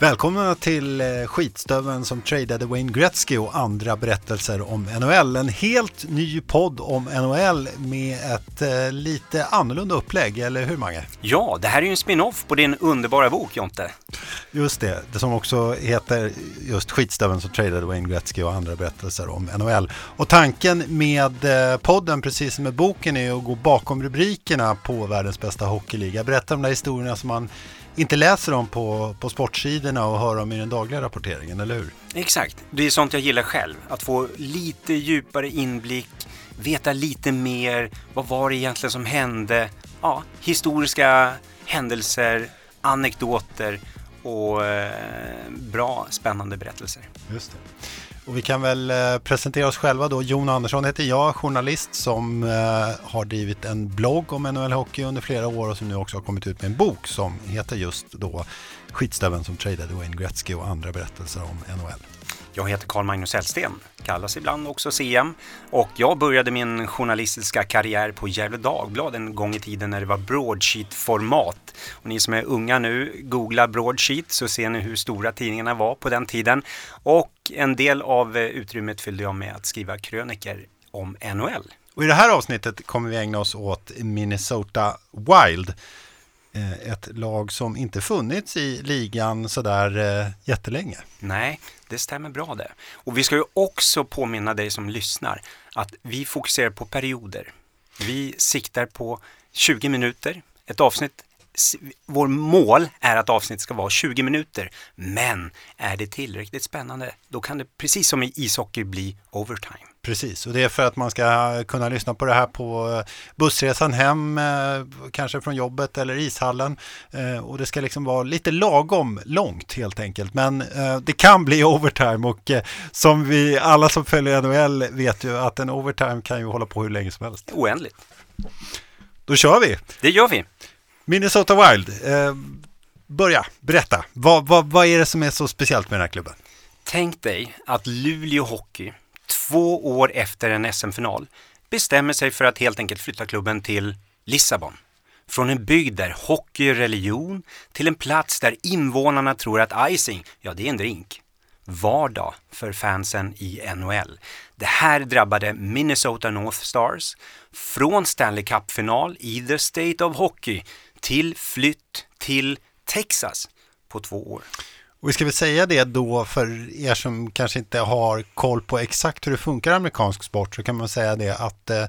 Välkomna till eh, skitstöven som tradade Wayne Gretzky och andra berättelser om NHL. En helt ny podd om NHL med ett eh, lite annorlunda upplägg, eller hur Mange? Ja, det här är ju en spin-off på din underbara bok Jonte. Just det, det som också heter just skitstöven som tradade Wayne Gretzky och andra berättelser om NHL. Och tanken med eh, podden, precis som med boken, är att gå bakom rubrikerna på världens bästa hockeyliga. Berätta de där historierna som man inte läser dem på, på sportsidorna och hör dem i den dagliga rapporteringen, eller hur? Exakt, det är sånt jag gillar själv. Att få lite djupare inblick, veta lite mer. Vad var det egentligen som hände? Ja, historiska händelser, anekdoter och eh, bra spännande berättelser. Just det. Och vi kan väl eh, presentera oss själva då. Jon Andersson heter jag, journalist som eh, har drivit en blogg om NHL Hockey under flera år och som nu också har kommit ut med en bok som heter just då Skitstöveln som tradade Wayne Gretzky och andra berättelser om NHL. Jag heter Carl Magnus Hellsten, kallas ibland också CM och jag började min journalistiska karriär på Gefle Dagblad en gång i tiden när det var broadsheet-format. Och ni som är unga nu, googla broadsheet så ser ni hur stora tidningarna var på den tiden. Och en del av eh, utrymmet fyllde jag med att skriva kröniker om NHL. Och I det här avsnittet kommer vi ägna oss åt Minnesota Wild. Eh, ett lag som inte funnits i ligan sådär eh, jättelänge. Nej, det stämmer bra det. Och vi ska ju också påminna dig som lyssnar att vi fokuserar på perioder. Vi siktar på 20 minuter, ett avsnitt vår mål är att avsnittet ska vara 20 minuter, men är det tillräckligt spännande, då kan det precis som i ishockey bli overtime. Precis, och det är för att man ska kunna lyssna på det här på eh, bussresan hem, eh, kanske från jobbet eller ishallen. Eh, och det ska liksom vara lite lagom långt helt enkelt. Men det kan bli overtime och som vi alla som följer NHL vet ju att en overtime kan ju hålla på hur länge som helst. Oändligt. Då kör vi! Det gör vi! Minnesota Wild, börja, berätta. Vad, vad, vad är det som är så speciellt med den här klubben? Tänk dig att Luleå Hockey, två år efter en SM-final, bestämmer sig för att helt enkelt flytta klubben till Lissabon. Från en bygd där hockey är religion till en plats där invånarna tror att icing, ja det är en drink. Vardag för fansen i NHL. Det här drabbade Minnesota North Stars från Stanley Cup-final i The State of Hockey till flytt till Texas på två år. Och vi ska väl säga det då för er som kanske inte har koll på exakt hur det funkar i amerikansk sport så kan man säga det att eh,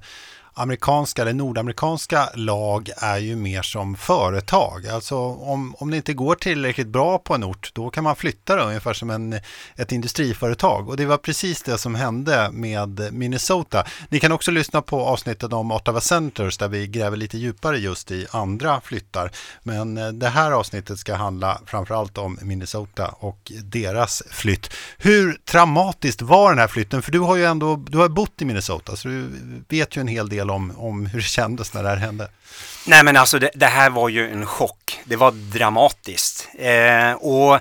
amerikanska eller nordamerikanska lag är ju mer som företag. Alltså om, om det inte går tillräckligt bra på en ort då kan man flytta det ungefär som en, ett industriföretag. Och det var precis det som hände med Minnesota. Ni kan också lyssna på avsnittet om Ottawa Centers där vi gräver lite djupare just i andra flyttar. Men eh, det här avsnittet ska handla framförallt om Minnesota och deras flytt. Hur traumatiskt var den här flytten? För du har ju ändå du har bott i Minnesota så du vet ju en hel del del om, om hur det kändes när det här hände? Nej men alltså det, det här var ju en chock. Det var dramatiskt. Eh, och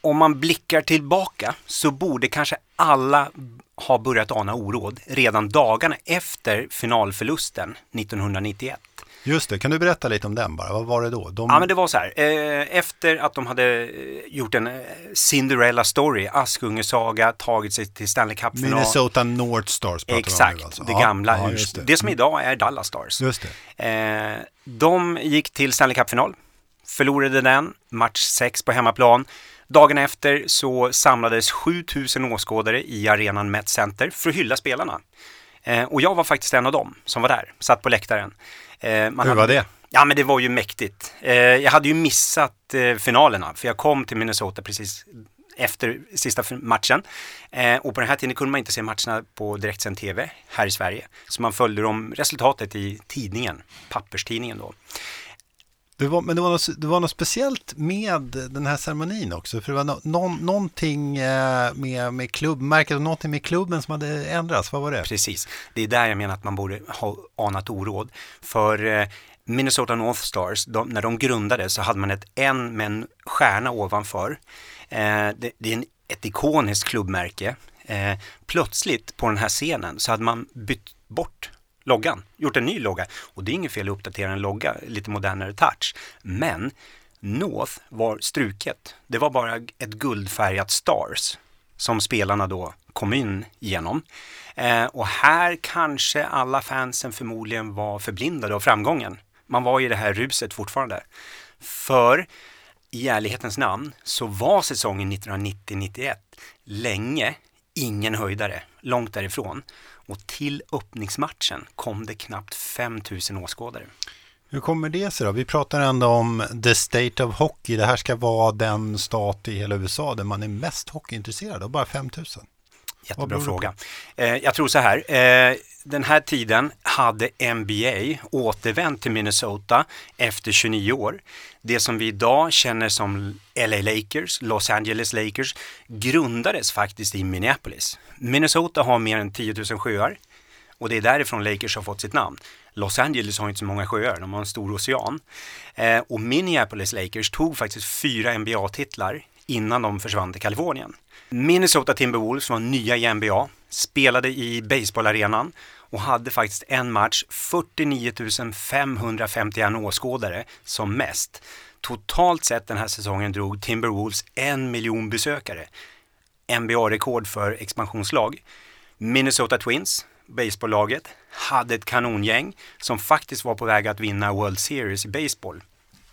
om man blickar tillbaka så borde kanske alla ha börjat ana oråd redan dagarna efter finalförlusten 1991. Just det, kan du berätta lite om den bara? Vad var det då? De... Ja, men det var så här. Eh, efter att de hade eh, gjort en eh, Cinderella story, Askungesaga, tagit sig till Stanley Cup-final. Minnesota North Stars pratar Exakt, om nu alltså. det gamla. Ja, det. det. som idag är Dallas Stars. Just det. De gick till Stanley Cup-final, förlorade den, match 6 på hemmaplan. Dagen efter så samlades 7000 åskådare i arenan Met Center för att hylla spelarna. Och jag var faktiskt en av dem som var där, satt på läktaren. Eh, Hur var det? Ja men det var ju mäktigt. Eh, jag hade ju missat eh, finalerna för jag kom till Minnesota precis efter sista matchen. Eh, och på den här tiden kunde man inte se matcherna på direktsänd tv här i Sverige. Så man följde dem resultatet i tidningen, papperstidningen då. Det var, men det var, något, det var något speciellt med den här ceremonin också. För det var no, no, någonting eh, med, med klubbmärket och någonting med klubben som hade ändrats. Vad var det? Precis. Det är där jag menar att man borde ha anat oråd. För eh, Minnesota North Stars, de, när de grundades så hade man ett N med en stjärna ovanför. Eh, det, det, är en, ett ikoniskt klubbmärke. Plötsligt på den här scenen så hade man bytt bort loggan, gjort en ny logga. Och det är inget fel att uppdatera en logga, lite modernare touch. Men North var struket. Det var bara ett guldfärgat Stars som spelarna då kom in genom. Eh, och här kanske alla fansen förmodligen var förblindade av framgången. Man var i det här ruset fortfarande. För i ärlighetens namn så var säsongen 1990-91 länge ingen höjdare, långt därifrån. Och till öppningsmatchen kom det knappt 5000 åskådare. Hur kommer det sig då? Vi pratar ändå om the state of hockey. Det här ska vara den stat i hela USA där man är mest hockeyintresserad och bara 5000. Jättebra fråga. Eh, jag tror så här, eh, den här tiden hade NBA återvänt till Minnesota efter 29 år. Det som vi idag känner som LA Lakers, Los Angeles Lakers, grundades faktiskt i Minneapolis. Minnesota har mer än 10 000 sjöar och det är därifrån Lakers har fått sitt namn. Los Angeles har inte så många sjöar, de har en stor ocean. Eh, och Minneapolis Lakers tog faktiskt fyra NBA-titlar innan de försvann till Kalifornien. Minnesota Timberwolves var nya i NBA, spelade i baseballarenan och hade faktiskt en match 49 551 åskådare som mest. Totalt sett den här säsongen drog Timberwolves en miljon besökare. NBA-rekord för expansionslag. Minnesota Twins, baseballlaget, hade ett kanongäng som faktiskt var på väg att vinna World Series i baseball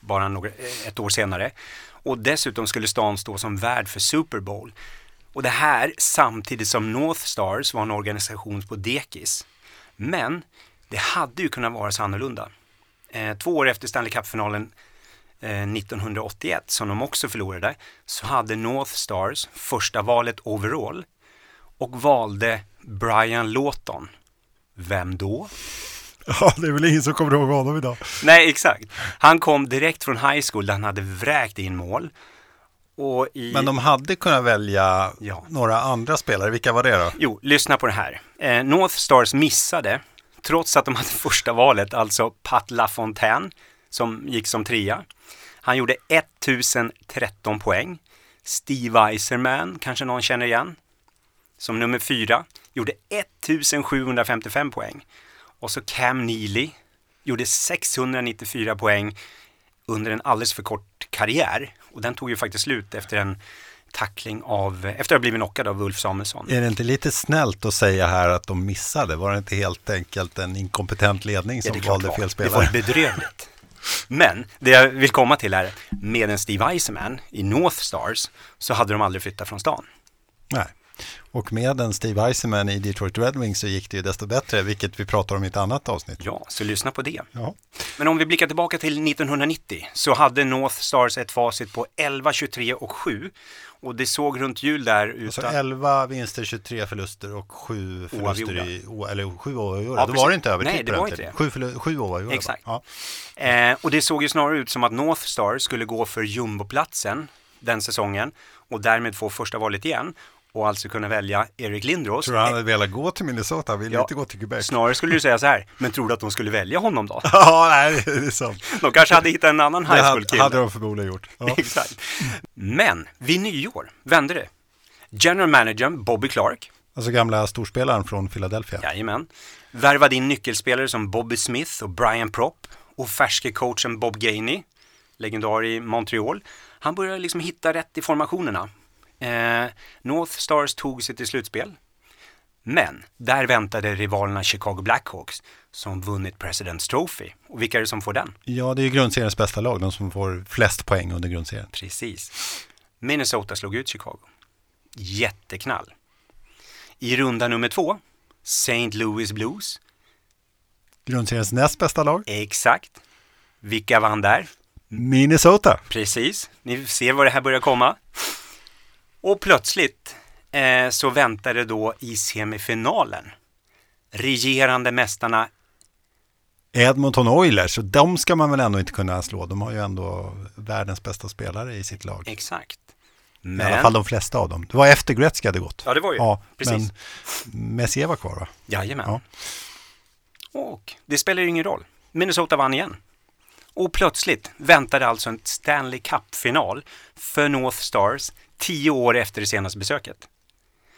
bara några, ett år senare. Och dessutom skulle stan stå som värd för Super Bowl. Och det här samtidigt som North Stars var en organisation på dekis. Men det hade ju kunnat vara så annorlunda. Eh, två år efter Stanley Cup-finalen eh, 1981, som de också förlorade, så hade North Stars första valet overall och valde Brian Lawton. Vem då? Ja, det är väl ingen som kommer ihåg honom idag. Nej, exakt. Han kom direkt från high school där han hade vräkt in mål. I... Men de hade kunnat välja ja. några andra spelare. Vilka var det då? Jo, lyssna på det här. Eh, North Stars missade, trots att de hade första valet, alltså Pat LaFontaine, som gick som trea. Han gjorde 1013 poäng. Steve Eiserman, kanske någon känner igen, som nummer fyra, gjorde 1755 poäng. Och så Cam Neely gjorde 694 poäng under en alldeles för kort karriär. Och den tog ju faktiskt slut efter en tackling av, efter att ha blivit knockad av Ulf Samuelsson. Är det inte lite snällt att säga här att de missade? Var det inte helt enkelt en inkompetent ledning som ja, valde fel spelare? Det var bedrövligt. Men det jag vill komma till är, med en Steve Eisenman i North Stars så hade de aldrig flyttat från stan. Nej. Och med en Steve Eisenman i Detroit Red Wings så gick det ju desto bättre, vilket vi pratar om i ett annat avsnitt. Ja, så lyssna på det. Ja. Men om vi blickar tillbaka till 1990 så hade North Stars ett facit på 11, 23 och 7. Och det såg runt jul där utan... Alltså 11 vinster, 23 förluster och 7 förluster i, eller 7 oavgjorda. Ja, Då var det inte över Nej, det var inte det. 7, förlu- 7 oavgjorda. Exakt. Ja. Eh, och det såg ju snarare ut som att North Stars skulle gå för jumboplatsen den säsongen och därmed få första valet igen och alltså kunna välja Erik Lindros. Tror du han hade velat gå till Minnesota? Han ville ja, inte gå till Quebec. Snarare skulle du säga så här, men tror du att de skulle välja honom då? ja, nej, det är sant. De kanske hade hittat en annan high school-kille. Det hade de förmodligen gjort. Ja. Exakt. Men vid nyår vände det. General managern Bobby Clark. Alltså gamla storspelaren från Philadelphia. Jajamän. Värvade in nyckelspelare som Bobby Smith och Brian Propp och färske coachen Bob Gainey, legendar i Montreal. Han började liksom hitta rätt i formationerna Eh, North Stars tog sig till slutspel. Men där väntade rivalerna Chicago Blackhawks som vunnit President's Trophy. Och vilka är det som får den? Ja, det är ju grundseriens bästa lag, de som får flest poäng under grundserien. Precis. Minnesota slog ut Chicago. Jätteknall. I runda nummer två, St. Louis Blues. Grundseriens näst bästa lag. Exakt. Vilka vann där? Minnesota. Precis. Ni ser var det här börjar komma. Och plötsligt eh, så väntade då i semifinalen regerande mästarna Edmonton Oilers, och de ska man väl ändå inte kunna slå. De har ju ändå världens bästa spelare i sitt lag. Exakt. Men... I alla fall de flesta av dem. Det var efter Gretzky hade gått. Ja, det var ju. Ja, Precis. Men Messier var kvar va? Jajamän. Ja. Och det spelar ju ingen roll. Minnesota vann igen. Och plötsligt väntade alltså en Stanley Cup-final för North Stars tio år efter det senaste besöket.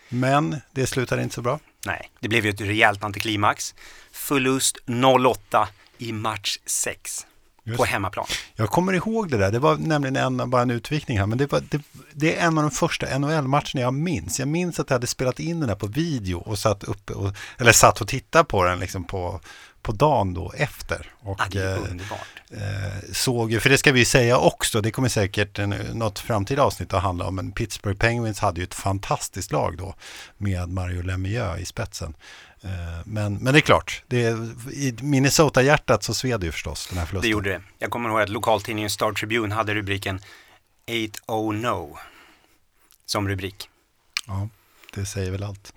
Men det slutade inte så bra. Nej, det blev ju ett rejält antiklimax. Förlust 0-8 i match 6. på hemmaplan. Jag kommer ihåg det där. Det var nämligen en, bara en utvikning här. Men det, var, det, det är en av de första NHL-matcherna jag minns. Jag minns att jag hade spelat in den här på video och satt uppe och, eller satt och tittade på den liksom på, på dagen då efter. Och, ja, det är underbart. Eh, såg för det ska vi säga också, det kommer säkert en, något framtida avsnitt att handla om, men Pittsburgh Penguins hade ju ett fantastiskt lag då med Mario Lemieux i spetsen. Eh, men, men det är klart, det i Minnesota-hjärtat så sved ju förstås den här förlusten. Det gjorde det. Jag kommer ihåg att lokaltidningen Star Tribune hade rubriken 8-0 no som rubrik. Ja, det säger väl allt.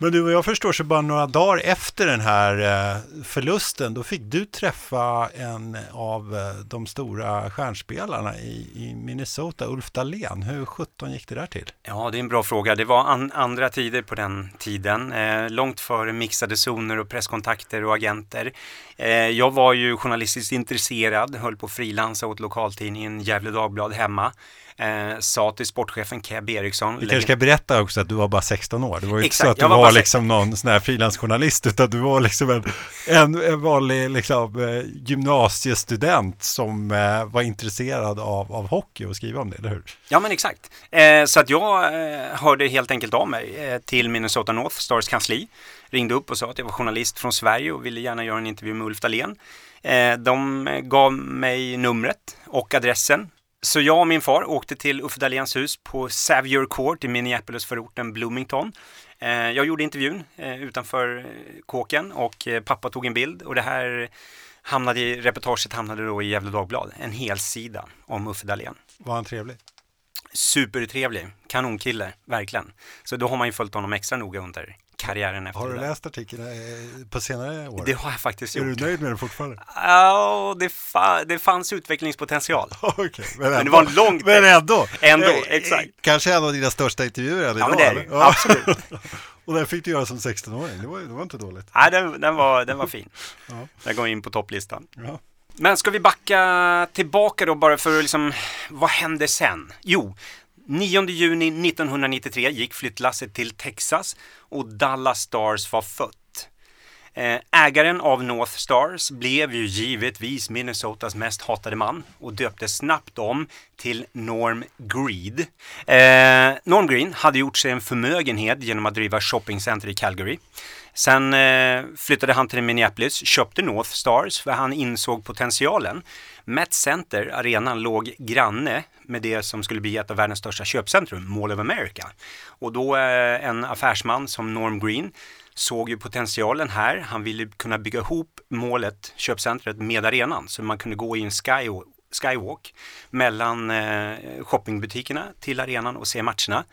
Men du, och jag förstår så bara några dagar efter den här eh, förlusten, då fick du träffa en av eh, de stora stjärnspelarna i, Minnesota, Ulf Dahlén. Hur sjutton gick det där till? Ja, det är en bra fråga. Det var an andra tider på den tiden, eh, långt före mixade zoner och presskontakter och agenter. Eh, jag var ju journalistiskt intresserad, höll på att frilansa åt lokaltidningen Gefle Dagblad hemma eh, sa till sportchefen Keb Eriksson. Vi kanske ska berätta också att du var bara 16 år. Det var ju inte så att du var, var liksom någon sån här frilansjournalist utan du var liksom en, en, en vanlig liksom, eh, gymnasiestudent som eh, var intresserad av, av hockey och skriva om det, eller hur? Ja men exakt. Eh, så att jag eh, hörde helt enkelt av mig eh, till Minnesota North Stars kansli. Ringde upp och sa att jag var journalist från Sverige och ville gärna göra en intervju med Ulf Dahlén. De gav mig numret och adressen så jag och min far åkte till Uffe Dahléns hus på Xavier Court i Minneapolis-förorten Bloomington. Eh, jag gjorde intervjun eh, utanför kåken och eh, pappa tog en bild och det här hamnade i, reportaget hamnade då i Gefle Dagblad, en hel sida om Uffe Dahlén. Var han trevlig? Supertrevlig, kanonkille, verkligen. Så då har man ju följt honom extra noga under karriären efter Har du det läst artikeln eh, på senare år? Det har jag faktiskt gjort. Är du nöjd med den fortfarande? Ja, det, fa det fanns utvecklingspotential. okay, men, men det var långt. Men ändå. Ändå, eh, exakt. Kanske en av dina största intervjuer än idag? Ja, men det är det. Ja. Absolut. Och den fick du göra som 16-åring. Det var, det var inte dåligt. Nej, den, den, var, den var fin. ja. Den går in på topplistan. Ja. Men ska vi backa tillbaka då bara för att liksom, vad hände sen? Jo, 9 juni 1993 gick flyttlasset till Texas och Dallas Stars var fött. Eh, ägaren av North Stars blev ju givetvis Minnesotas mest hatade man och döptes snabbt om till Norm Greed. Eh, Norm Green hade gjort sig en förmögenhet genom att driva shoppingcenter i Calgary. Sen eh, flyttade han till Minneapolis, köpte North Stars för han insåg potentialen. Met Center, arenan, låg granne med det som skulle bli ett av världens största köpcentrum, Mall of America. Och då eh, en affärsman som Norm Green såg ju potentialen här. Han ville kunna bygga ihop målet, köpcentret, med arenan så man kunde gå i en sky, skywalk mellan eh, shoppingbutikerna till arenan och se matcherna.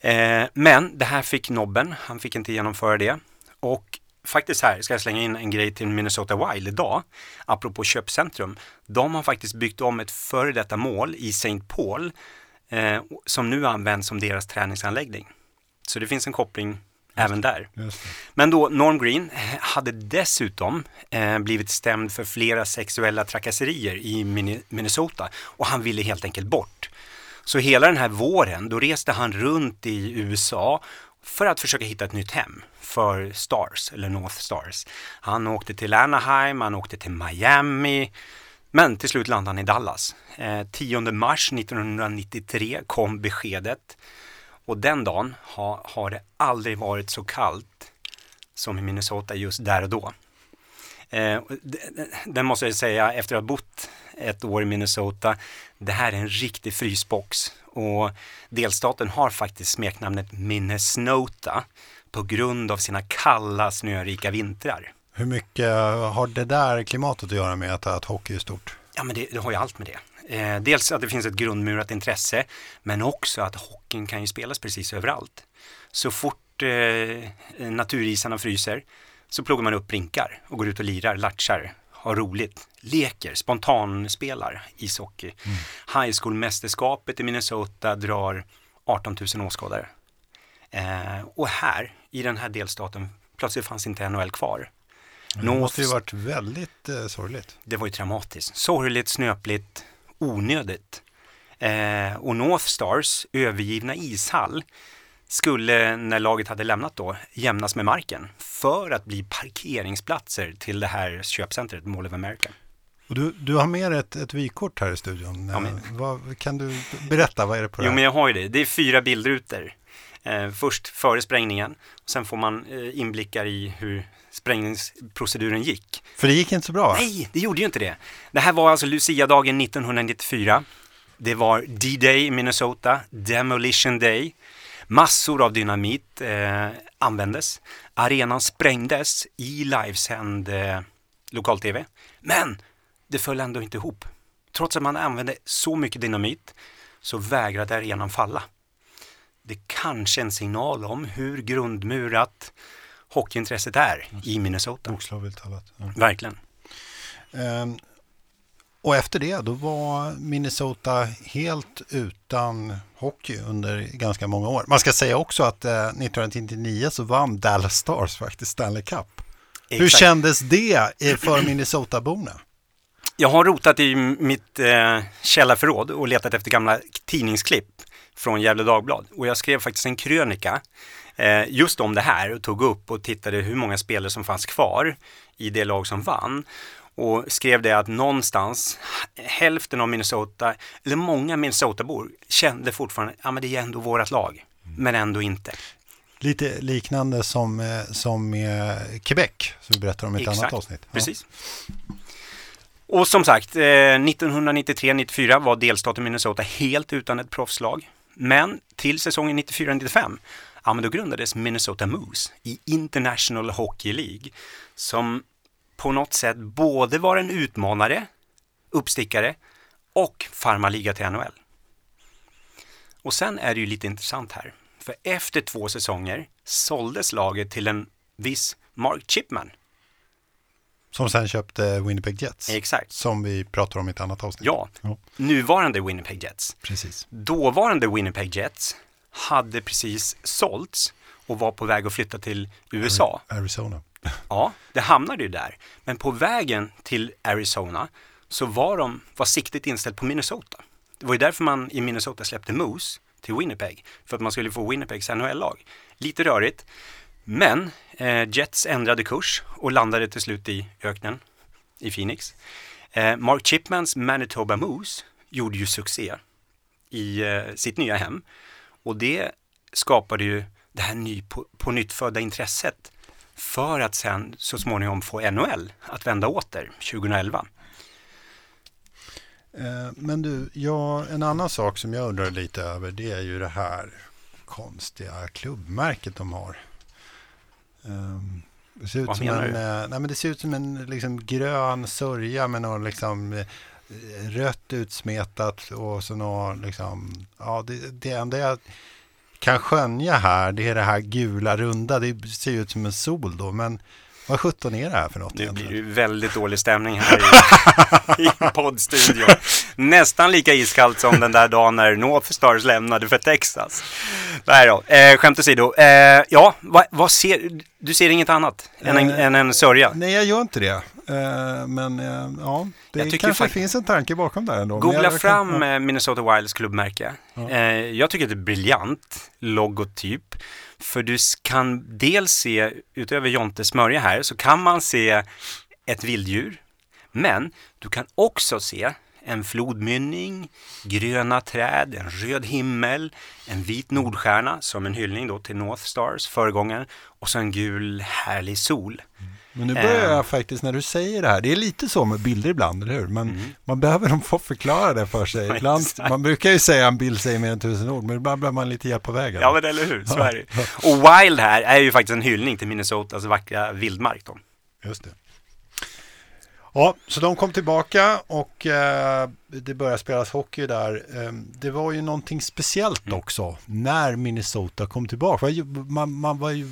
Eh, men det här fick nobben, han fick inte genomföra det. Och faktiskt här ska jag slänga in en grej till Minnesota Wild idag, apropå köpcentrum. De har faktiskt byggt om ett före detta mål i St. Paul eh, som nu används som deras träningsanläggning. Så det finns en koppling även där. Men då Norm Green hade dessutom eh, blivit stämd för flera sexuella trakasserier i Minnesota och han ville helt enkelt bort. Så hela den här våren, då reste han runt i USA för att försöka hitta ett nytt hem för Stars, eller North Stars. Han åkte till Anaheim, han åkte till Miami, men till slut landade han i Dallas. Eh, 10 mars 1993 kom beskedet och den dagen har, har det aldrig varit så kallt som i Minnesota just där och då. Eh, den måste jag säga, efter att ha bott ett år i Minnesota, det här är en riktig frysbox och delstaten har faktiskt smeknamnet Minnesota på grund av sina kalla snörika vintrar. Hur mycket har det där klimatet att göra med att, att hockey är stort? Ja, men det, det har ju allt med det. Eh, dels att det finns ett grundmurat intresse, men också att hockeyn kan ju spelas precis överallt. Så fort eh, naturisarna fryser så pluggar man upp rinkar och går ut och lirar, latchar, har roligt, leker, spontanspelar ishockey. Mm. High school-mästerskapet i Minnesota drar 18 000 åskådare. Eh, och här, i den här delstaten, plötsligt fanns inte NHL kvar. Det måste ju varit väldigt eh, sorgligt. Det var ju traumatiskt. Sorgligt, snöpligt, onödigt. Eh, och North Stars övergivna ishall skulle, när laget hade lämnat då, jämnas med marken för att bli parkeringsplatser till det här köpcentret Mall of America. Och du, du har med dig ett, ett vykort här i studion. Ja, men... Eh, vad, kan du berätta, vad är det på det Jo, men jag har ju det. Det är fyra bildrutor. Eh, först före sprängningen, och sen får man eh, inblickar i hur sprängningsproceduren gick. För det gick inte så bra? Nej, det gjorde ju inte det. Det här var alltså Lucia-dagen 1994. Det var D-Day i Minnesota, Demolition Day. Massor av dynamit eh, användes. Arenan sprängdes i livesänd eh, lokal-tv. Men det föll ändå inte ihop. Trots att man använde så mycket dynamit så vägrade arenan falla. Det är kanske en signal om hur grundmurat hockeyintresset är i Minnesota. Bokstavligt talat. Ja. Verkligen. Um, och efter det, då var Minnesota helt utan hockey under ganska många år. Man ska säga också att eh, 1999 så vann Dallas Stars faktiskt Stanley Cup. Exakt. Hur kändes det för Minnesota-borna? Jag har rotat i mitt eh, källarförråd och letat efter gamla tidningsklipp från Gefle Dagblad och jag skrev faktiskt en krönika eh, just om det här och tog upp och tittade hur många spelare som fanns kvar i det lag som vann och skrev det att någonstans hälften av Minnesota, eller många Minnesota-bor kände fortfarande, ja men det är ändå vårat lag, men ändå inte. Lite liknande som, eh, som Quebec, som vi berättar om i ett Exakt, annat avsnitt. Ja. precis. Och som sagt, 1993-94 eh, var delstaten Minnesota helt utan ett proffslag. Men till säsongen 94-95, ja men då grundades Minnesota Moose i International Hockey League som på något sätt både var en utmanare, uppstickare och farmarliga till NHL. Och sen är det ju lite intressant här, för efter två säsonger såldes laget till en viss Mark Chipman. Som sen köpte Winnipeg Jets. Exakt. Som vi pratar om i ett annat avsnitt. Ja, ja. nuvarande Winnipeg Jets. Precis. Dåvarande Winnipeg Jets hade precis sålts och var på väg att flytta till USA. Arizona. Ja, det hamnade ju där. Men på vägen till Arizona så var, de, var siktet inställt på Minnesota. Det var ju därför man i Minnesota släppte Moose till Winnipeg. För att man skulle få Winnipegs NHL-lag. Lite rörigt. Men eh, Jets ändrade kurs och landade till slut i öknen i Phoenix. Eh, Mark Chipmans Manitoba Moose gjorde ju succé i eh, sitt nya hem. Och det skapade ju det här ny, på, på nytt födda intresset för att sen så småningom få NHL att vända åter 2011. Eh, men du, ja, en annan sak som jag undrar lite över det är ju det här konstiga klubbmärket de har. Ehm, det ser ut Vad som en, du? Eh, nej, men det ser ut som en liksom, grön sörja med något liksom, eh, rött utsmetat och så något, liksom, ja, det, det enda jag kan skönja här, det är det här gula runda. Det ser ut som en sol då, men vad sjutton är det här för något? Det blir ju väldigt dålig stämning här i, i poddstudion. Nästan lika iskallt som den där dagen när North Stars lämnade för Texas. Nej då, eh, skämt åsido. Eh, ja, vad, vad ser, du ser inget annat än en, eh, än en sörja? Nej, jag gör inte det. Eh, men eh, ja, det kanske finns en tanke bakom där ändå. Googla fram kan, ja. Minnesota Wilds klubbmärke. Ja. Eh, jag tycker att det är briljant logotyp. För du kan dels se, utöver Jonte smörja här, så kan man se ett vilddjur. Men du kan också se en flodmynning, gröna träd, en röd himmel, en vit nordstjärna som en hyllning då till North Stars, föregångaren, och så en gul härlig sol. Mm. Men nu börjar jag ehm. faktiskt, när du säger det här, det är lite så med bilder ibland, eller hur? Men mm. man behöver nog få förklara det för sig. Ibland, man brukar ju säga en bild säger mer än tusen ord, men ibland behöver man lite hjälp på vägen. Ja, men eller hur, så är det. Och Wild här är ju faktiskt en hyllning till Minnesotas vackra vildmark. Då. Just det. Ja, så de kom tillbaka och eh, det började spelas hockey där. Eh, det var ju någonting speciellt mm. också när Minnesota kom tillbaka. Man, man var ju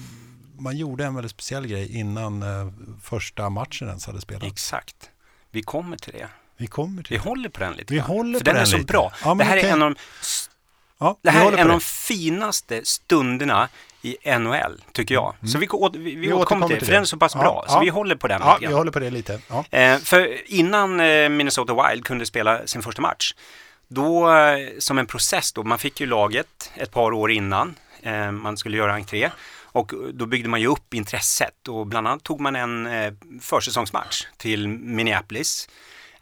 man gjorde en väldigt speciell grej innan eh, första matchen ens hade spelats. Exakt. Vi kommer till det. Vi kommer till Vi det. håller på den lite. Vi håller För på den, den är så lite. bra. Ja, det här okay. är en av de, ja, det här är en av de finaste stunderna i NHL, tycker jag. Mm. Så vi, vi, vi, återkommer till det, för den är så pass bra. Ja, så vi håller på den. Ja, vi håller på det lite. Eh, för innan eh, Minnesota Wild kunde spela sin första match, då eh, som en process då, man fick ju laget ett par år innan eh, man skulle göra entré. Och då byggde man ju upp intresset och bland annat tog man en eh, försäsongsmatch till Minneapolis.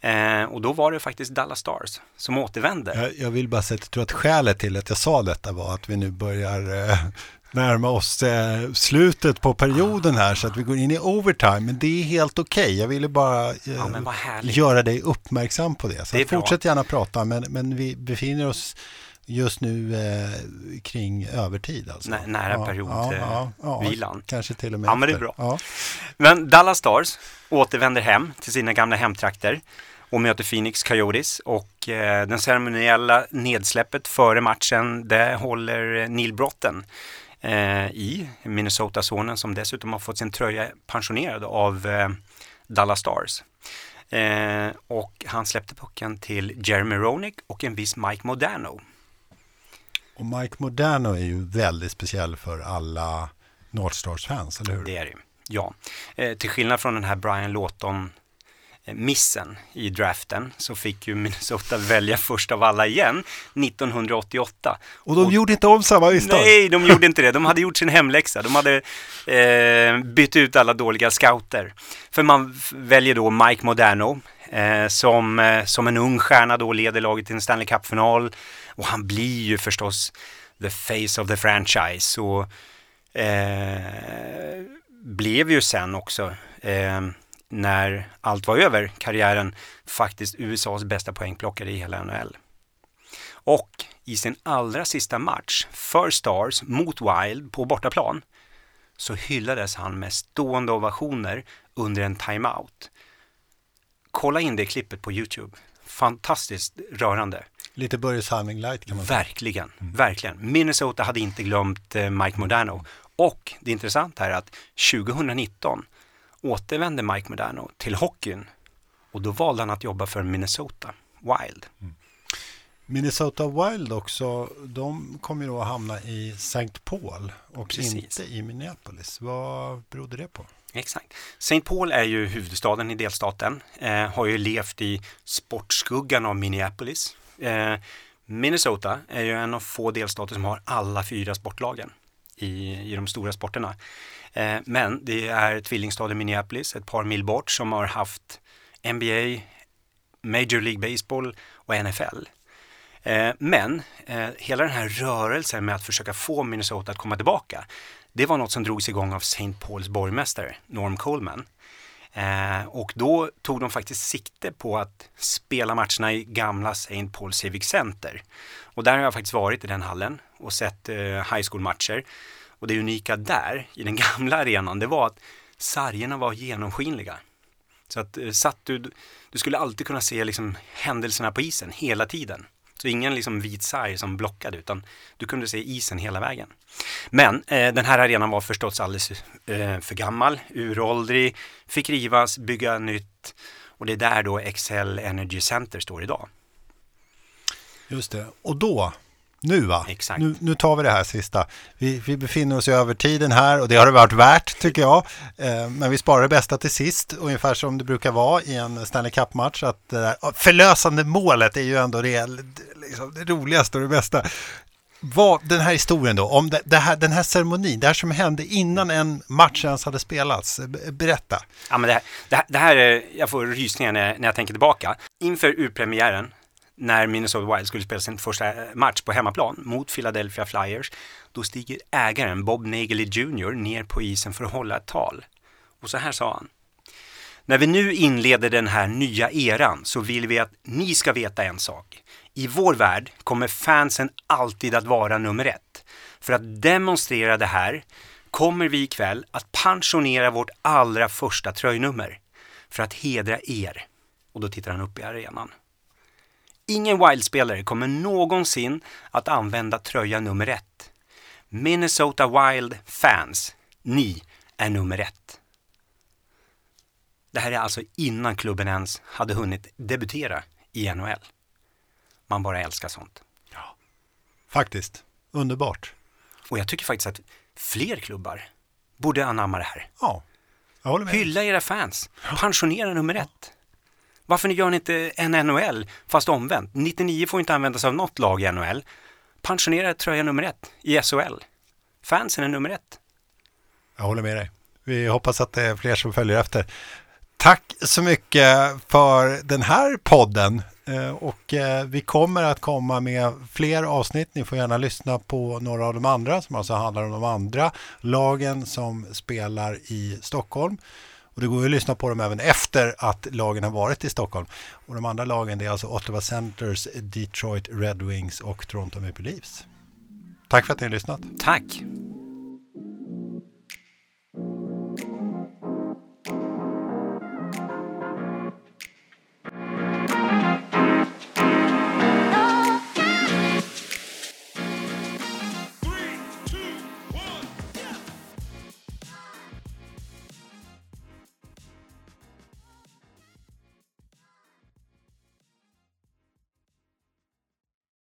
Eh, och då var det faktiskt Dallas Stars som återvände. Jag, jag vill bara säga att jag tror att skälet till att jag sa detta var att vi nu börjar eh, närma oss eh, slutet på perioden här så att vi går in i overtime. Men det är helt okej. Okay. Jag ville bara eh, ja, göra dig uppmärksam på det. Så det fortsätt gärna prata, men, men vi befinner oss just nu eh, kring övertid. Alltså. Nä, nära ja, periodvilan. Ja, ja, kanske till och med Ja, men det är bra. Men Dallas Stars återvänder hem till sina gamla hemtrakter och möter Phoenix Coyotes och eh, den ceremoniella nedsläppet före matchen det håller Neil Brotten eh, i Minnesota-sonen som dessutom har fått sin tröja pensionerad av eh, Dallas Stars. Eh, och han släppte pucken till Jeremy Roenick och en viss Mike Modano. Och Mike Modano är ju väldigt speciell för alla North Stars-fans, eller hur? Det är det ja. Eh, till skillnad från den här Brian Lawton missen i draften så fick ju Minnesota välja först av alla igen 1988. Och de och, gjorde inte om samma misstag? Nej, de gjorde inte det. De hade gjort sin hemläxa. De hade eh, bytt ut alla dåliga scouter. För man väljer då Mike Modano eh, som, eh, som en ung stjärna då leder laget till en Stanley Cup-final. Och han blir ju förstås the face of the franchise. Och eh, blev ju sen också eh, när allt var över, karriären, faktiskt USAs bästa poängplockare i hela NHL. Och i sin allra sista match för Stars mot Wild på bortaplan så hyllades han med stående ovationer under en timeout. Kolla in det klippet på Youtube. Fantastiskt rörande. Lite Börje Salming light kan man säga. Verkligen, mm. verkligen. Minnesota hade inte glömt eh, Mike Modano. Och det intressanta är att 2019 återvände Mike Modano till hockeyn och då valde han att jobba för Minnesota Wild. Mm. Minnesota Wild också, de kommer ju då att hamna i St. Paul och Precis. inte i Minneapolis. Vad berodde det på? Exakt. St. Paul är ju huvudstaden i delstaten, eh, har ju levt i sportskuggan av Minneapolis. Eh, Minnesota är ju en av få delstater som har alla fyra sportlagen i, i de stora sporterna. Eh, men det är tvillingstaden Minneapolis, ett par mil bort, som har haft NBA, Major League Baseball och NFL. Eh, men eh, hela den här rörelsen med att försöka få Minnesota att komma tillbaka, det var något som drogs igång av St. Pauls borgmästare Norm Coleman. Eh, och då tog de faktiskt sikte på att spela matcherna i gamla St. Paul Civic Center. Och där har jag faktiskt varit i den hallen och sett eh, high school-matcher. Och det unika där, i den gamla arenan, det var att sargerna var genomskinliga. Så att eh, satt du, du skulle alltid kunna se liksom händelserna på isen hela tiden. Så ingen liksom vit sarg som blockade utan du kunde se isen hela vägen. Men eh, den här arenan var förstås alldeles eh, för gammal, uråldrig, fick rivas, bygga nytt och det är där då Excel Energy Center står idag. Just det, och då nu va? Exakt. Nu, nu tar vi det här sista. Vi, vi befinner oss i övertiden här och det har det varit värt tycker jag. Eh, men vi sparar det bästa till sist, ungefär som det brukar vara i en Stanley Cup-match. Att det där förlösande målet är ju ändå det, liksom, det roligaste och det bästa. Vad, den här historien då, om det, det, här, den här ceremonin, det här som hände innan en match ens hade spelats. Berätta. Ja, men det, här, det, här, det här är, jag får rysningar när, när jag tänker tillbaka. Inför urpremiären när Minnesota Wild skulle spela sin första eh, match på hemmaplan mot Philadelphia Flyers, då stiger ägaren Bob Nagley Jr ner på isen för att hålla ett tal. Och så här sa han. När vi nu inleder den här nya eran så vill vi att ni ska veta en sak. I vår värld kommer fansen alltid att vara nummer ett. För att demonstrera det här kommer vi ikväll att pensionera vårt allra första tröjnummer. För att hedra er. Och då tittar han upp i arenan. Ingen Wild-spelare kommer någonsin att använda tröja nummer ett. Minnesota Wild fans, ni är nummer ett. Det här är alltså innan klubben ens hade hunnit debutera i NHL. Man bara älskar sånt. Ja, faktiskt. Underbart. Och jag tycker faktiskt att fler klubbar borde anamma det här. Ja, jag håller med. Hylla era fans. Pensionera nummer ett. Varför gör ni inte en NHL fast omvänt? 99 får inte användas av något lag i NHL. Pensionera tröja nummer ett i SHL. Fansen är nummer ett. Jag håller med dig. Vi hoppas att det är fler som följer efter. Tack så mycket för den här podden. Eh, och eh, vi kommer att komma med fler avsnitt. Ni får gärna lyssna på några av de andra som alltså handlar om de andra lagen som spelar i Stockholm. Och det går ju att lyssna på dem även efter att lagen har varit i Stockholm. Och de andra lagen det är alltså Ottawa Centers, Detroit Red Wings och Toronto Maple Leafs. Tack för att ni har lyssnat. Tack.